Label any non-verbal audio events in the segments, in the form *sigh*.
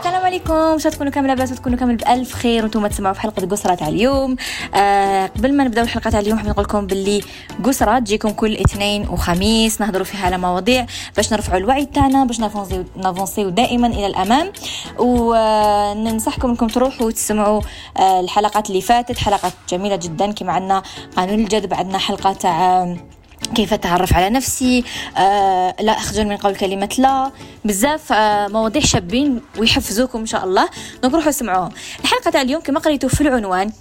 السلام عليكم. واش تكونوا كامل لاباس وتكونوا كامل بألف خير. وأنتم تسمعوا في حلقة قسرة تاع اليوم. آه قبل ما نبداو الحلقة تاع اليوم حاب نقول لكم باللي قسرة تجيكم كل اثنين وخميس. نهضروا فيها على مواضيع باش نرفعوا الوعي تاعنا باش نافونسيو دائما إلى الأمام. وننصحكم إنكم تروحوا وتسمعوا آه الحلقات اللي فاتت. حلقات جميلة جدا كما عندنا قانون الجذب عندنا حلقة تاع كيف أتعرف على نفسي؟ آه لا أخجل من قول كلمة لا. بزاف آه مواضيع شابين ويحفزوكم إن شاء الله. دونك روحوا سمعوهم الحلقة تاع اليوم كما قريتوا في العنوان.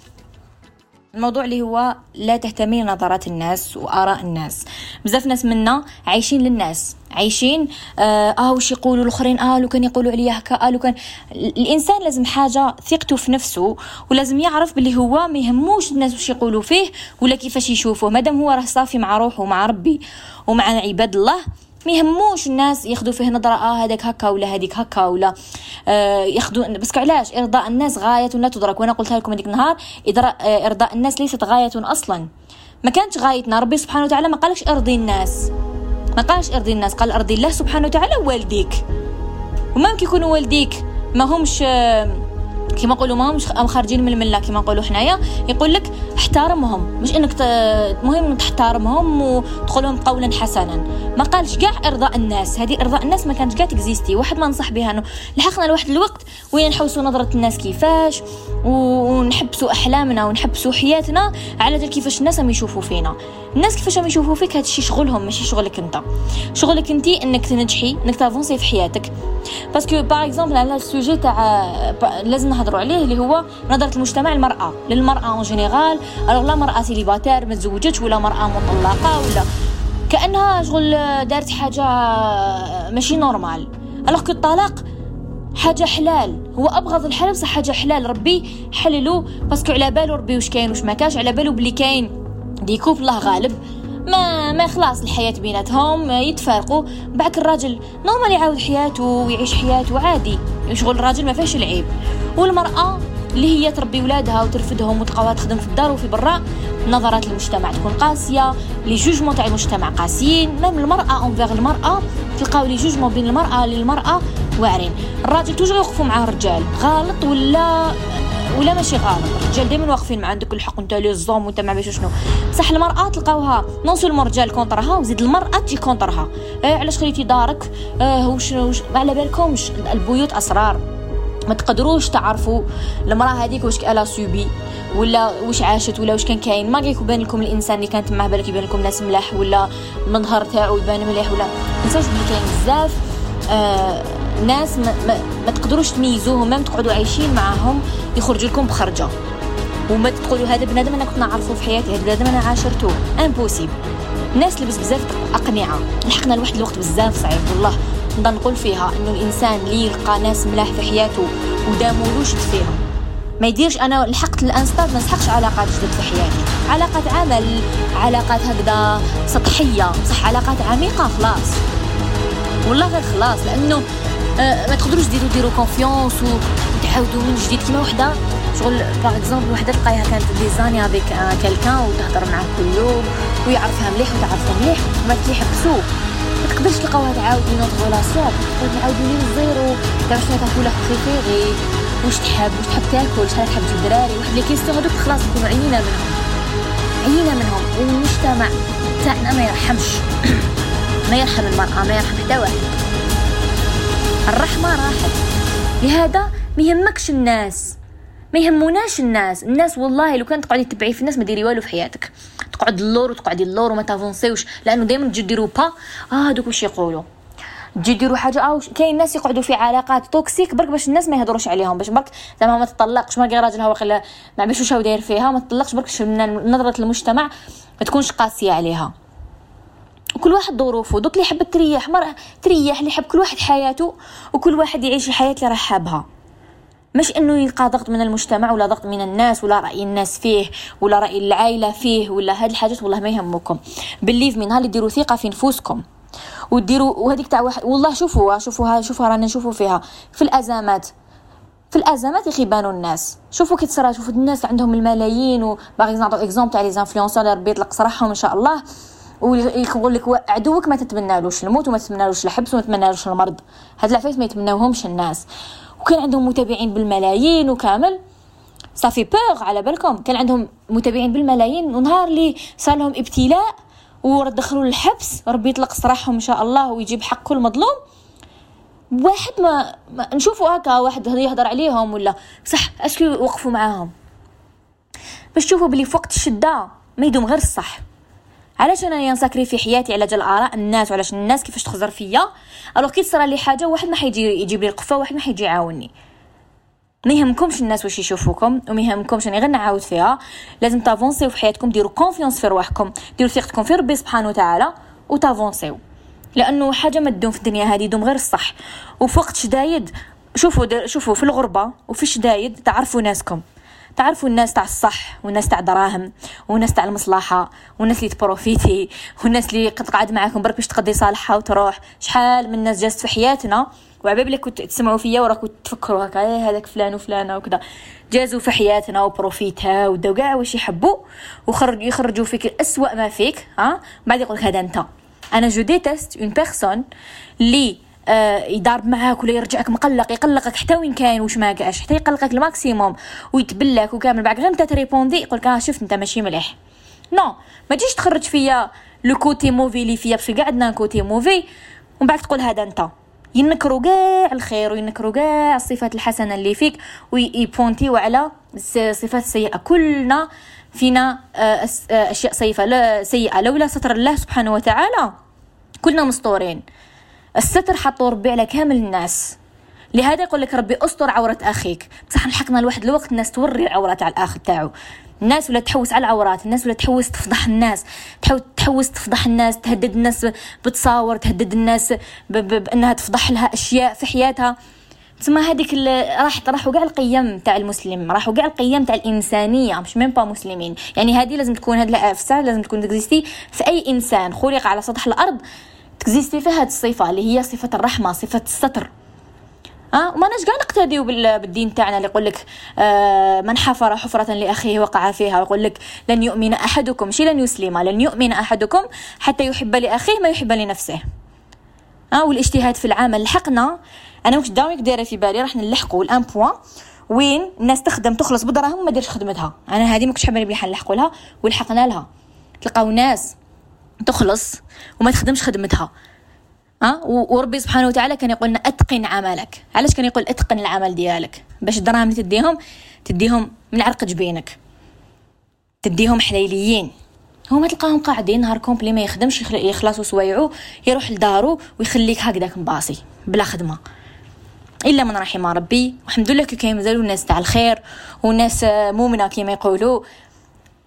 الموضوع اللي هو لا تهتمي نظرات الناس وآراء الناس. بزاف ناس منا عايشين للناس عايشين آه, آه وش يقولوا الآخرين؟ آه لو كان يقولوا عليا هكا آه لو كان الإنسان لازم حاجة ثقته في نفسه ولازم يعرف باللي هو ما يهموش الناس وش يقولوا فيه ولا كيفاش يشوفوه. مادام هو راه صافي مع روحه ومع ربي ومع عباد الله ما يهموش الناس ياخذوا فيه نظرة آه هذاك هكا ولا هذيك هكا ولا آه ياخذوا بس علاش؟ إرضاء الناس غاية لا تدرك؟ وأنا قلتها لكم هذيك النهار آه، إرضاء الناس ليست غاية أصلا. ما كانتش غايتنا ربي سبحانه وتعالى ما قالكش إرضي الناس. ما قالش إرضي الناس قال إرضي الله سبحانه وتعالى والديك وممكن يكونوا والديك ما همش آه كما نقولوا ما مش خارجين من الملة كما نقولوا حنايا يقول لك احترمهم. مش إنك مهم تحترمهم وتقولهم قولا حسنا. ما قالش كاع إرضاء الناس. هذه إرضاء الناس ما كانتش كاع تكزيستي. واحد ما نصح بها إنه لحقنا لواحد الوقت وين نحوسوا نظرة الناس كيفاش ونحبسوا أحلامنا ونحبسوا حياتنا على كيفاش الناس يشوفوا فينا. الناس كيفاش هم يشوفوا فيك هذا الشيء شغلهم ماشي شغلك أنت. شغلك أنت إنك تنجحي إنك ت avancer في حياتك. parce que par exemple على ال sujet تاع لازم نهضروا عليه اللي هو نظرة المجتمع للمراه للمرأة en général alors لا مرأة célibataire ما تزوجتش ولا مرأة مطلقة ولا كأنها شغل دارت حاجة ماشي normal alors que الطلاق حاجة حلال. هو أبغض الحلال بصح حاجة حلال. ربي حللو parce que على بالو ربي واش كاين واش ما كاش على بالو بلي كاين des couples الله غالب. ما ما خلاص الحياة بيناتهم يتفارقوا. بعد الراجل normal يعاود حياته ويعيش حياته عادي. شغل الراجل ما فيهش العيب. والمرأة اللي هي تربي ولادها وترفدهم وتقوى تخدم في الدار وفي برا نظرات المجتمع تكون قاسية les jugements تاع المجتمع قاسيين. même المرأة envers المرأة تلقاو les jugements بين المرأة للمرأة واعرين. الراجل toujours يوقفوا مع الرجال غلط ولا ولا ماشي غلط. الرجال دائما واقفين مع عندك الحق انت les hommes وانت ما شنو. بصح المرأة تلقاوها non seulement الرجال contre ها وزيد المرأة تجي contre ها. إيه علاش خليتي دارك؟ آه وش, وش على بالكمش. البيوت أسرار. ما تقدروش تعرفوا المرأة هذيك واش elle a subi ولا واش عاشت ولا واش كان كاين. ما يبان لكم الإنسان اللي كانت معاه بالك يبان لكم ناس ملاح ولا المظهر تاعو يبان مليح ولا نساوش بلي كاين بزاف آه ناس ما, ما, ما تقدروش تميزوهم ما تقعدوا عايشين معاهم يخرجوا لكم بخرجة. وما تقولوا هذا بنادم أنا كنت نعرفه في حياتي هذا بنادم أنا عاشرته impossible الناس لبس بزاف أقنعة. لحقنا لواحد الوقت بزاف صعيب والله نقدر نقول فيها إنه الإنسان اللي يلقى ناس ملاح في حياته ودامولوش فيهم. ما يديرش أنا لحقت à un stade ما نسحقش علاقات جدد في حياتي. علاقات عمل علاقات هكذا سطحية. بصح علاقات عميقة خلاص. والله غير خلاص لأنه ما تقدروش ديروا ديروا confiance وتعاودوا من جديد. كيما وحدة شغل par exemple وحدة تلقايها كانت des années avec quelqu'un وتهضر معاه كل يوم ويعرفها مليح وتعرفها مليح وما تيحبسوه ما تقدرش تلقاوها تعاودي une autre relation تعاودوا à zéro. تعرف شنو تاكل préféré واش تحب؟ واش تحب تاكل؟ شحال تحب الدراري؟ واحد les questions هذوك خلاص نكونوا عيينا منهم. عيينا منهم. والمجتمع تاعنا ما يرحمش. *coughs* ما يرحم المرأة ما يرحم حتى واحد. الرحمة راحت. لهذا ما يهمكش الناس. ما يهموناش الناس. الناس والله لو كان تقعدي تبعي في الناس ما ديري والو في حياتك. تقعد اللور وتقعدي اللور وما تافونسيوش. لأنه دائما تجي ديروا pas. آه دوك واش يقولوا؟ تجي ديروا حاجة. آه كاين ناس يقعدوا في علاقات toxique برك باش الناس ما يهضروش عليهم. باش برك زعما ما تطلقش. ما كاع راجلها واقيلا ما باش واش داير فيها. ما تطلقش برك نظرة المجتمع ما تكونش قاسية عليها. وكل واحد ظروفه. دوك اللي يحب تريح مرة تريح اللي يحب كل واحد حياته وكل واحد يعيش الحياة اللي راه حابها. مش إنه يلقى ضغط من المجتمع ولا ضغط من الناس ولا رأي الناس فيه ولا رأي العائلة فيه ولا هاد الحاجات والله ما يهمكم. بالليف من اللي ديروا ثقة في نفوسكم. وديروا وهذيك تاع واحد والله شوفوها شوفوها شوفوها رانا نشوفوا فيها. في الأزمات في الأزمات بانوا الناس. شوفوا كي تصرا شوفوا الناس عندهم الملايين وباغي نعطيو exemple تاع les influenceurs ربي يطلق صراحهم إن شاء الله. ويقول لك عدوك ما تتمنالوش الموت وما تتمنالوش الحبس وما تتمنالوش المرض. هاد العفايس ما يتمناوهمش الناس. وكان عندهم متابعين بالملايين وكامل. صافي بوغ على بالكم. كان عندهم متابعين بالملايين. ونهار اللي صار لهم ابتلاء ودخلوا للحبس ربي يطلق سراحهم إن شاء الله ويجيب حق كل مظلوم. واحد ما, ما نشوفوا هكا واحد يهضر عليهم ولا؟ صح est-ce que وقفوا معاهم. باش تشوفوا بلي في وقت الشدة ما يدوم غير الصح. علاش أنا ينساكري في حياتي على جال اراء الناس وعلاش الناس كيفاش تخزر فيا؟ alors كي تصرى لي حاجة واحد ما حيجي يجيب لي القفة واحد ما حيجي يعاوني ما يهمكمش الناس واش يشوفوكم وما يهمكمش أني غير نعاود فيها. لازم تافونسيو في حياتكم ديروا confiance في رواحكم ديروا ثقتكم في ربي سبحانه وتعالى وتافونسيو. لأنه حاجة ما تدوم في الدنيا هذه يدوم غير الصح. وفي وقت شدايد شوفوا شوفوا في الغربة وفي الشدايد تعرفوا ناسكم. تعرفوا الناس تاع الصح والناس تاع دراهم والناس تاع المصلحة والناس اللي تبروفيتي والناس اللي قد قاعد معاكم برك باش تقضي صالحة وتروح. شحال من الناس جات في حياتنا وعلى بالك كنت تسمعوا فيا وراكم تفكروا هكا إيه هذاك فلان وفلانة وكذا. جازوا في حياتنا وبروفيتاو وداو كاع واش يحبوا وخرج يخرجوا فيك الأسوأ ما فيك ها؟ بعد يقول لك هذا أنت. أنا je déteste une personne آه يضارب معاك ولا يرجعك مقلق يقلقك حتى وين كاين واش ما كاش حتى يقلقك ال maximum ويتبلك وكامل. بعد غير انت تريبوندي يقولك آه شفت انت ماشي مليح. non ما تجيش تخرج فيا le côté mauvais اللي فيا parce que كاع عندنا côté mauvais ومن بعد تقول هذا انت. ينكروا كاع الخير وينكروا كاع الصفات الحسنة اللي فيك ويبونتيو على الصفات السيئه كلنا فينا آه، آه، أشياء سيئة. لولا ستر الله سبحانه وتعالى كلنا مستورين الستر حطوا ربي على كامل الناس. لهذا يقول لك ربي أستر عورة أخيك. بصح لحقنا لواحد الوقت الناس توري العورة تاع الأخ تاعو. الناس ولا تحوس على العورات الناس ولا تحوس تفضح الناس. تحوس تفضح الناس تهدد الناس بتصاور تهدد الناس بأنها تفضح لها أشياء في حياتها. تسمى هذيك راح راحوا كاع القيم تاع المسلم راحوا كاع القيم تاع الإنسانية مش ميم با مسلمين. يعني هذه لازم تكون هذه الأفسار لازم تكون تكزيستي. في أي إنسان خلق على سطح الأرض تكزيستي فيها هذه الصفة اللي هي صفة الرحمة صفة الستر. ها؟ وما ناش كاع نقتديو بالدين تاعنا اللي يقول لك آه من حفر حفرة لأخيه وقع فيها ويقول لك لن يؤمن أحدكم. ماشي لن يسلم لن يؤمن أحدكم حتى يحب لأخيه ما يحب لنفسه. ها؟ والاجتهاد في العمل لحقنا. أنا واش داومك دايرة في بالي؟ راح نلحقوا الآن بوان وين الناس تخدم تخلص بدراهم وما ديرش خدمتها. أنا هذه ما كنتش حابه نلحقوا لها ولحقنا لها. تلقاو ناس تخلص وما تخدمش خدمتها. ها؟ وربي سبحانه وتعالى كان يقول لنا أتقن عملك. علاش كان يقول أتقن العمل ديالك؟ باش الدراهم اللي تديهم تديهم من عرق جبينك. تديهم حليليين. هما تلقاهم قاعدين نهار complet ما يخدمش يخلصوا سوايعو يروح لدارو ويخليك هكذاك مباصي بلا خدمة. إلا من رحم ربي. والحمد لله كاين مازالوا الناس تاع الخير وناس مؤمنة كما يقولوا.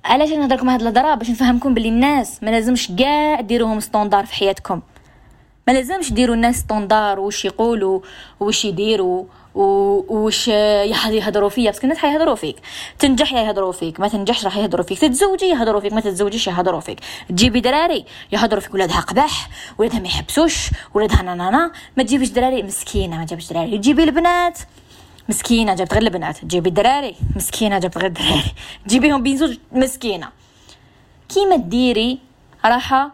علاش نهضر لكم هاد الهضرة؟ باش نفهمكم بلي الناس ما لازمش كاع ديروهم standard في حياتكم. ما لازمش ديروا الناس standard واش يقولوا واش يديروا وش يهضروا فيا. parce que الناس حيهضروا فيك. تنجح يهضروا فيك ما تنجحش راح يهضروا فيك. تتزوجي يهضروا فيك ما تتزوجيش يهضروا فيك. تجيبي دراري يهضروا فيك. ولادها قباح ولادها ما يحبسوش ولادها نانا ما تجيبيش دراري مسكينة ما جابش دراري. تجيبي البنات. مسكينة جابت غير البنات. تجيبي الدراري. مسكينة جابت غير الدراري. *laughs* تجيبيهم بين زوج مسكينة. كيما ديري راحه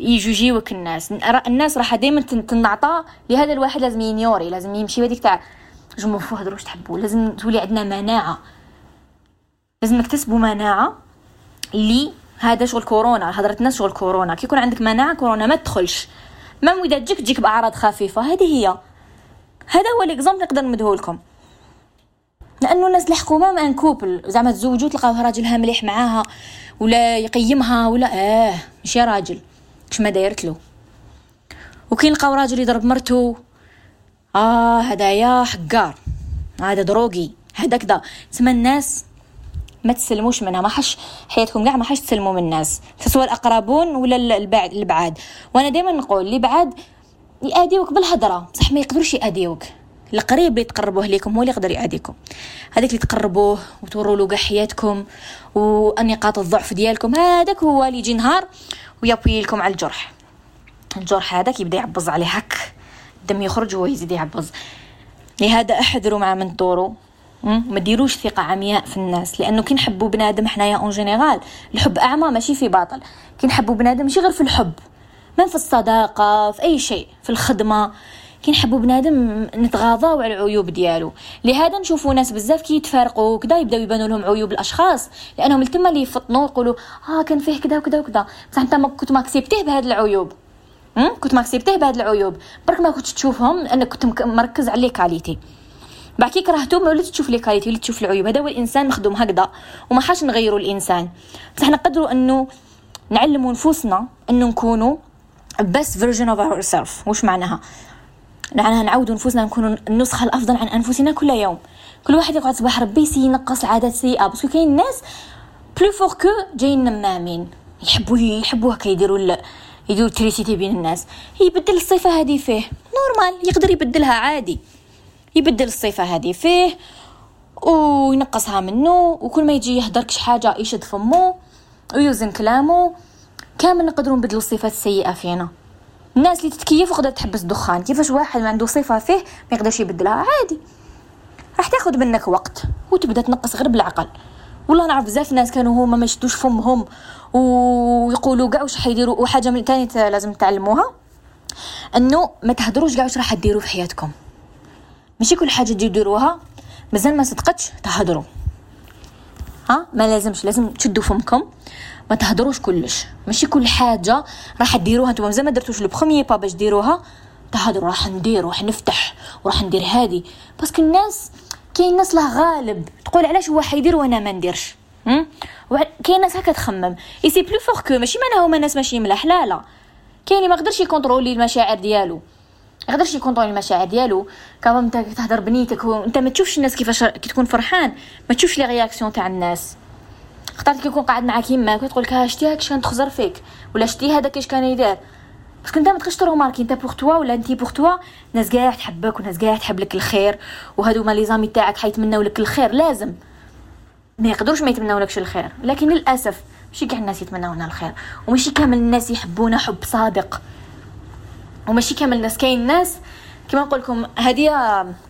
يجوا يجيوك الناس الناس راح دائما تنعطى لهذا الواحد لازم ي ignorer لازم يمشي هذيك تاع جمهور هضروا واش تحبوا؟ لازم تولي عندنا مناعه لازم نكتسبوا مناعه اللي هذا شغل كورونا هضرت الناس شغل كورونا. كي يكون عندك مناعه كورونا ما تدخلش. ما إذا تجيك تجيك بأعراض خفيفة. هذه هي. هذا هو ال exemple نقدر نمده لكم. لأنه الناس لحقوا même un couple زعما تزوجوا تلقاو راجلها مليح معاها ولا يقيمها ولا آه ماشي راجل كش ما دايرت له. وكاين لقاو راجل يضرب مرتو آه هدايا حقار هذا دروغي هذا كذا تسمى الناس ما تسلموش منها ما حش حياتكم كاع ما حش تسلموا من الناس. سواء الأقربون ولا البعد البعاد. وأنا دائما نقول اللي بعاد يأديوك بالهضره بصح ما يقدروش يأديوك القريب اللي تقربوه ليكم هو اللي يقدر يأديكم هذاك اللي تقربوه وتوروا له حياتكم ونقاط الضعف ديالكم هذاك هو اللي يجي نهار وي appuyer لكم على الجرح. الجرح هذاك يبدا يعبز عليه هك الدم يخرج وهو يزيد يعبز. لهذا أحذروا مع من دورو ما ديروش ثقة عمياء في الناس لأنه كي نحبوا بنادم حنايا en général الحب أعمى ماشي في باطل. كي نحبوا بنادم ماشي غير في الحب ما في الصداقة في أي شيء في الخدمة. كي نحبوا بنادم نتغاضاو على العيوب ديالو. لهذا نشوفوا ناس بزاف كي يتفارقوا كذا يبداو يبانوا لهم عيوب الأشخاص. لأنهم التما اللي يفطنوا يقولوا آه كان فيه كذا وكذا وكذا بصح أنت ما كنت م accepter ه بهاد العيوب. كنت م accepter ه بهاد العيوب. برك ما كنتش تشوفهم لانك كنت مركز على les qualités بعد كي كرهتو ما وليت تشوف les qualités وليت تشوف العيوب. هذا هو الإنسان مخدوم هكذا وما حاش نغيروا الإنسان. بصح نقدروا انه نعلموا نفوسنا انه نكونوا best version of ourselves. واش معناها؟ معناها نعودوا نفوسنا نكونوا النسخة الأفضل عن أنفسنا كل يوم. كل واحد يقعد صباح ربي ي essayer ينقص العادات السيئه parce que كاين ناس plus fort qu'eux جايين نمامين يحبوا يحبوا هكا يديروا يديروا électricité بين الناس. يبدل الصفه هذه فيه. normal يقدر يبدلها عادي. يبدل الصفه هذه فيه وينقصها منه وكل ما يجي يهدر كش حاجة يشد فمه ويوزن كلامه كامل نقدروا نبدلوا الصفات السيئة فينا. الناس اللي تتكيف وقدرت تحبس دخان كيفاش واحد ما عنده صفة فيه ما يقدرش يبدلها؟ عادي. راح تاخذ منك وقت وتبدأ تنقص غير بالعقل. والله نعرف بزاف ناس كانوا هما ما يشدوش فمهم ويقولوا كاع واش حيديروا وحاجة من ثاني لازم تعلموها؟ إنه ما تهدروش كاع واش راح ديروا في حياتكم. ماشي كل حاجة ديروها مازال ما صدقتش تهدروا. ها ما لازمش لازم تشدوا فمكم. ما تهدروش كلش. ماشي؟ كل حاجة راح ديروها نتوما مازال ما درتوش le premier pas باش ديروها تهدروا. راح ندير راح نفتح وراح ندير هادي. parce que الناس كاين ناس لا غالب. تقول علاش هو حيدير وأنا ما نديرش؟ كاين ناس هكا تخمم. et c'est plus fort qu'eux ماشي معناها هما ناس ماشي ملاح. لا لا. كاين ما يقدرش ي contrôler المشاعر ديالو. يقدرش ي contrôler المشاعر ديالو. كما انت تهضر بنيتك انت ما تشوفش الناس كيفاش كي تكون فرحان. ما تشوفش les réactions تاع الناس. خطرات كي يكون قاعد معاك يماك وتقول لك شتي هاك كان تخزر فيك؟ ولا شتي هذاك اش كان يدير؟ parce que انت ما تقدرش ت remarquer انت pour toi ولا انت pour toi ناس كاع تحبك وناس كاع تحب لك الخير. وهادو même les amis تاعك حيتمناو لك الخير لازم. ما يقدروش ما يتمناو لكش الخير. لكن للأسف ماشي كاع الناس يتمناونا الخير. وماشي كامل الناس يحبونا حب صادق. وماشي كامل الناس كاين ناس كما نقول لكم هذه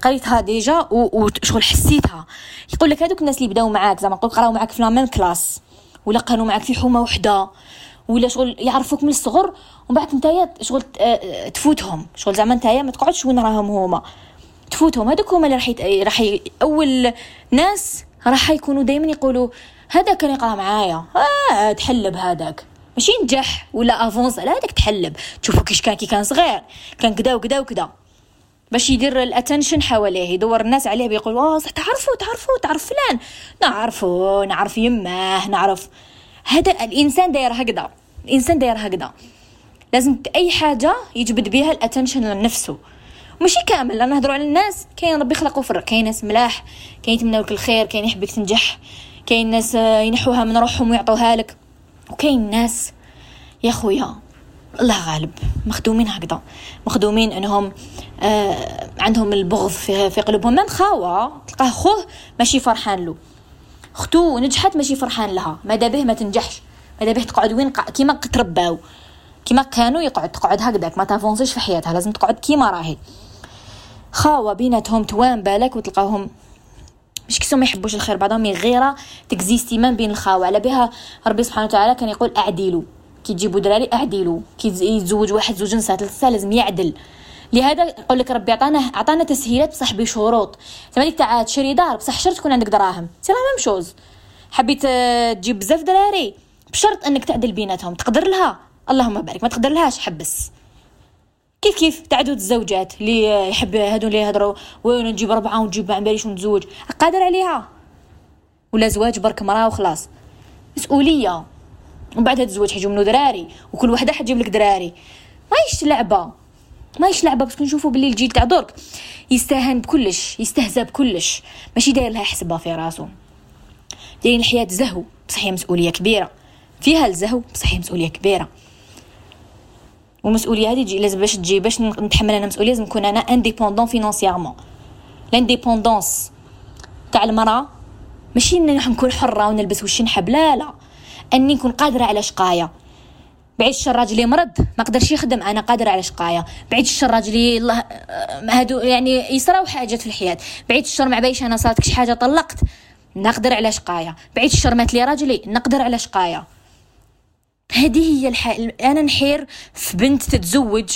قريتها déjà وشغل حسيتها. يقول لك هذوك الناس اللي بداو معاك زعما نقول قراو معاك في la même classe ولا كانوا معاك في حومة وحدة ولا شغل يعرفوك من الصغر ومن بعد نتايا شغل تفوتهم. شغل زعما نتايا ما تقعدش وين راهم هما. تفوتهم. هذوك هما اللي راح راح أول ناس راح يكونوا دائما يقولوا هذا كان يقرا معايا. آه تحلب هذاك ماشي؟ نجح ولا avancé؟ لا هذاك تحلب. تشوفوا كيش كان كي كان صغير. كان كدا وكدا وكدا. باش يدير ال attention حواليه. يدور الناس عليه بيقول آه صح تعرفوا تعرفوا تعرف فلان. نعرفوا نعرف يماه نعرف. هذا الإنسان داير هكذا. الإنسان داير هكذا. لازم أي حاجة يجبد بها ال attention لنفسه. ماشي كامل. أنا نهضروا على الناس. كاين ربي خلقوا فرق. كاين ناس ملاح. كاين يتمنوا لك الخير. كاين يحبك تنجح. كاين ناس ينحوها من روحهم ويعطوها لك. وكاين ناس يا خويا الله غالب مخدومين هكذا. مخدومين انهم آه عندهم البغض في, في قلوبهم. من خاوة تلقاه خوه ماشي فرحان له. اختو نجحت ماشي فرحان لها. ماذا به ما تنجحش. ماذا به تقعد وين. كيما ترباو كيما كانوا يقعد تقعد هكذاك. ما تافونسيش في حياتها لازم تقعد كيما راهي. خاوة بيناتهم توان بالك وتلقاهم مش كسو ما يحبوش الخير بعضهم غيره تكزيستي من بين الخاوة. على بها ربي سبحانه وتعالى كان يقول أعدلوا. كي تجيبوا دراري أعدلوا. كي يتزوج واحد زوج نساء ثلاثة لازم يعدل. لهذا يقول لك ربي عطانا عطانا تسهيلات بصح بشروط. زعما ديك تاع تشري دار بصح شرط تكون عندك دراهم. c'est la même chose. حبيت تجيب بزاف دراري. بشرط إنك تعدل بيناتهم. تقدر لها. اللهم بارك. ما تقدر لهاش حبس. كيف كيف تعدد الزوجات اللي يحب هادو اللي يهضروا؟ وين نجيب ربعة ونجيب ما باليش ونتزوج قادر عليها. ولا زواج برك مراه وخلاص. مسؤولية. ومن بعد هاد الزواج حيجيو منو دراري وكل وحدة حتجيب لك دراري. ماهيش لعبة. ماهيش لعبة بس نشوفوا باللي الجيل تاع درك. يستهان بكلش. يستهزى بكلش. ماشي داير لها حسبة في راسو. دايرين الحياة زهو. بصح هي مسؤولية كبيرة. فيها الزهو بصح هي مسؤولية كبيرة. والمسؤوليه هذه لازم باش تجي باش نتحمل أنا مسؤولية لازم نكون أنا indépendante financièrement l'indépendance تاع المرأة ماشي نكون حرة ونلبس وش نحب لا لا. أني نكون قادرة على شقاية. بعيد الشر راجلي مرض ما قدرش يخدم أنا قادر على شقاية. بعيد الشر راجلي الله هادو يعني يصراو حاجات في الحياة. بعيد الشر ما عباليش أنا صارتك شي حاجة طلقت نقدر على شقاية. بعيد الشر مات لي راجلي نقدر على شقاية. هذه هي الحال أنا نحير في بنت تتزوج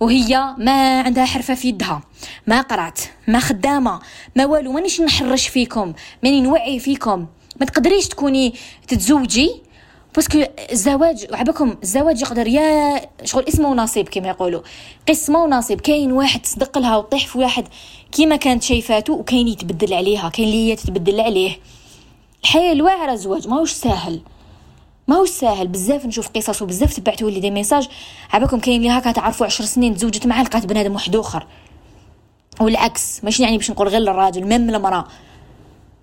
وهي ما عندها حرفة في يدها ما قرأت ما خدامة ما والو مانيش نحرش فيكم ماني نوعي فيكم. ما تقدريش تكوني تتزوجي parce que الزواج عبكم الزواج يقدر يا شغل اسمه ونصيب كما يقولوا. قسمه ونصيب كاين واحد تصدق لها وطيح في واحد كيما كانت شايفاتو وكاين يتبدل عليها كاين اللي هي تتبدل عليه. الحياة الواعرة الزواج ماهوش ساهل. ماهوش ساهل بزاف نشوف قصص وبزاف تبعتوا لي des messages. عباكم كاين اللي هكا تعرفوا عشر سنين تزوجت معاه لقات بنادم واحد آخر. والعكس ماشي يعني باش نقول غير للراجل même المراه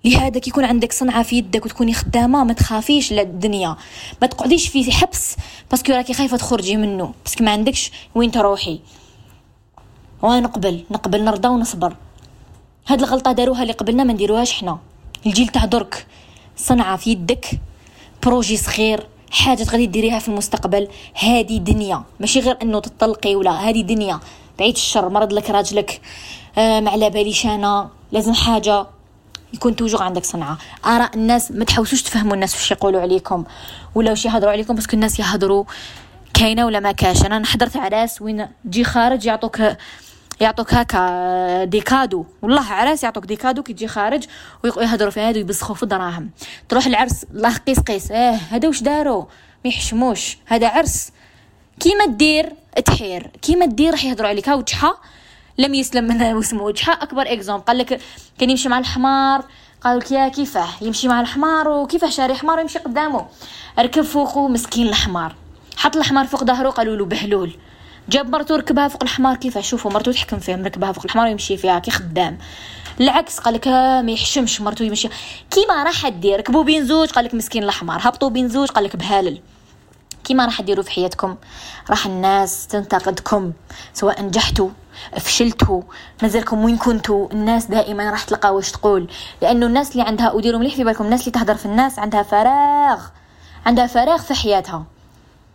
لهذا كي يكون عندك صنعة في يدك وتكوني خدامة ما تخافيش للدنيا ما تقعديش في حبس parce que راكي خايفة تخرجي منه. parce que ما عندكش وين تروحي. وأنا نقبل نقبل نرضى ونصبر. هاد الغلطة داروها اللي قبلنا ما نديروهاش حنا. الجيل تاع درك. صنعة في يدك. projet صغير حاجة تغادي ديريها في المستقبل. هادي دنيا. ماشي غير إنه تطلقي ولا هادي دنيا. بعيد الشر مرض لك راجلك آه ما على باليش أنا. لازم حاجة يكون toujours عندك صنعة. آراء الناس ما تحاولوش تفهموا الناس واش يقولوا عليكم. ولا واش يهضروا عليكم parce que الناس يهضروا كاينة ولا ما كاش أنا حضرت عراس وين تجي خارج يعطوك يعطوك هكا des cadeaux. والله عراس يعطوك des cadeaux كي تجي خارج ويهضروا في هادو يبسخوا في الدراهم تروح العرس الله قيس قيس. آه هذا واش داروا؟ ما يحشموش. هذا عرس. كيما دير تحير. كيما دير راح يهضروا عليك. ها وجحا لم يسلم منها اسمه وجحا أكبر إكزوم. قال لك كان يمشي مع الحمار. قالوا لك يا كيفاه؟ يمشي مع الحمار وكيفاه شاري حمار ويمشي قدامه. ركب فوقه مسكين الحمار. حط الحمار فوق ظهره قالوا له بهلول. جاب مرته ركبها فوق الحمار كيف شوفوا مرته تحكم فيه مركبها فوق الحمار ويمشي فيها كي خدام. العكس قال لك ما يحشمش مرته يمشي. كيما راح دير ركبوا بين زوج قال لك مسكين الحمار. هبطوا بين زوج قال لك بهالل. كيما راح ديروا في حياتكم. راح الناس تنتقدكم سواء نجحتوا فشلتوا مازالكم وين كنتوا. الناس دائما راح تلقى واش تقول. لأنه الناس اللي عندها وديروا مليح في بالكم الناس اللي تهدر في الناس عندها فراغ. عندها فراغ في حياتها.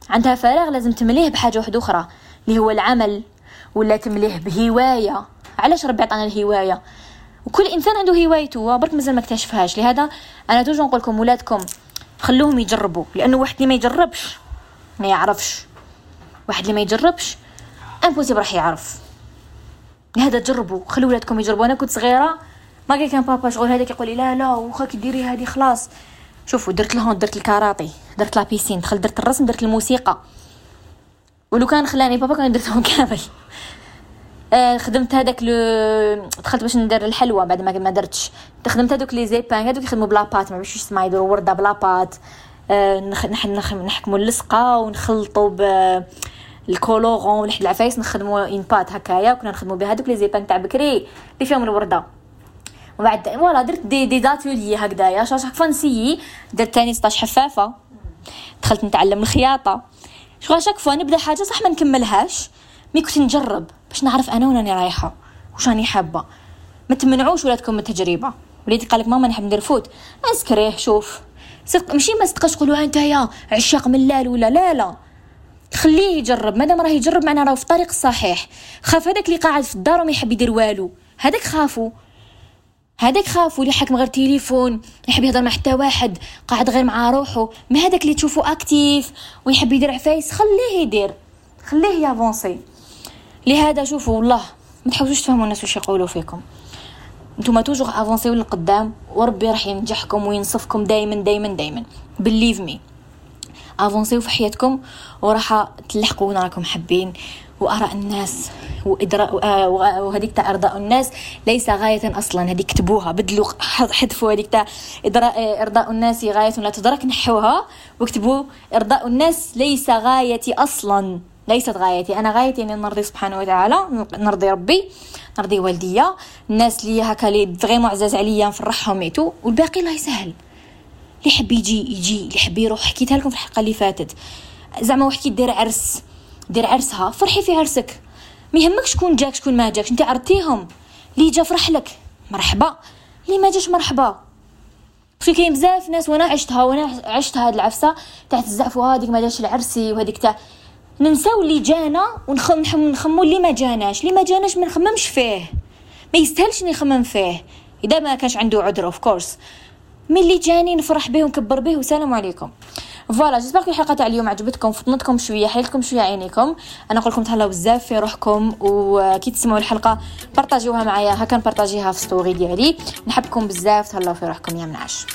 عندها فراغ لازم تمليه بحاجة واحدة أخرى. اللي هو العمل ولا تمليه بهواية؟ علاش ربي عطانا الهواية؟ وكل إنسان عنده هوايته برك مازال ما اكتشفهاش. لهذا أنا toujours نقول لكم ولادكم خلوهم يجربوا. لأنه واحد اللي ما يجربش ما يعرفش. واحد اللي ما يجربش impossible راح يعرف. لهذا جربوا خلوا ولادكم يجربوا. أنا كنت صغيرة ما كان بابا شغل هذاك يقول لي لا لا وخاك ديري هذه خلاص. شوفوا درت لهم درت الكاراتي درت لابيسين دخلت درت الرسم درت الموسيقى. ولو كان خلاني بابا كان درتهم *laughs* كامل. آه خدمت هذاك لو دخلت باش ندير الحلوى بعد ما ما درتش. خدمت هذوك لي زيبان هذوك يخدموا بلا بات ما باش يسمع يديروا وردة بلا بات. آه نح نح نحكموا اللصقة ونخلطوا ب الكولورون ولحد العفايس نخدموا ان بات هكايا كنا نخدموا بها هذوك لي زيبان تاع بكري اللي فيهم الوردة. ومن بعد voilà درت des des ateliers هكذايا chaque fois ن essayer درت تاني 16 حفافة. دخلت نتعلم الخياطة. شغل chaque fois نبدا حاجة صح ما نكملهاش. mais كنت نجرب باش نعرف أنا وين راني رايحة. واش راني حابة. ما تمنعوش ولادكم من التجربة. وليدي قالك ماما نحب ندير foot. inscri يه شوف. صدق ماشي ما صدقش تقولوا أنت يا عشاق ملال ولا لا لا. خليه يجرب. مادام راه يجرب معنا راه في الطريق الصحيح. خاف هذاك اللي قاعد في الدار وما يحب يدير والو. هذاك خافوا هذاك خافوا اللي حكم غير تليفون يحب يهضر مع حتى واحد قاعد غير مع روحه mais هذاك اللي تشوفه actif ويحب يدير عفايس خليه يدير. خليه ي avancer. لهذا شوفوا والله ما تحاولوش تفهموا الناس واش يقولوا فيكم. نتوما toujours avanci و للقدام وربي راح ينجحكم وينصفكم دائما دائما دائما believe me avanci و في حياتكم وراح تلحقوا وين راكم حابين. واراء الناس وإدراء آه، وهذيك تاع إرضاء الناس. ليس غاية أصلا هذيك كتبوها بدلوا *laughs* حذفوا هذيك إدراء إرضاء الناس غاية. لا تدرك نحوها. واكتبوا إرضاء الناس ليس غايتي أصلا. ليست غايتي. أنا غايتي اني نرضي سبحانه وتعالى. نرضي ربي. نرضي والديا. الناس اللي هكا لي vraiment عزاز عليا نفرحهم c'est tout. والباقي الله يسهل. اللي يحب يجي يجي. اللي يحب يروح حكيتها لكم في الحلقة اللي فاتت. زعما واحد كيدير عرس. دير عرسها فرحي في عرسك. ما يهمك شكون جاك شكون ما جاكش انت عرضتيهم اللي جا فرح لك. مرحبا. اللي ما جاش مرحبا. في كاين بزاف ناس وأنا عشتها وأنا عشت هاد العفسة. تاع الزعف وهذيك ما جاش العرسي وهذيك تاع ننساو اللي جانا ونخم نخمو اللي ما جاناش. اللي ما جاناش ما نخممش فيه. ما يستاهلش نخمم فيه. إذا ما كانش عنده عذر of course ملي جاني نفرح به ونكبر به والسلام عليكم. voilà j'espère الحلقة تاع اليوم عجبتكم فطنتكم شوية حلتكم شوية عينيكم. أنا نقول لكم تهلاو بزاف في روحكم وكي تسمعوا الحلقة partagi وها معايا هكا ن partagi ها في story ديالي. نحبكم بزاف تهلاو في روحكم يا منعش.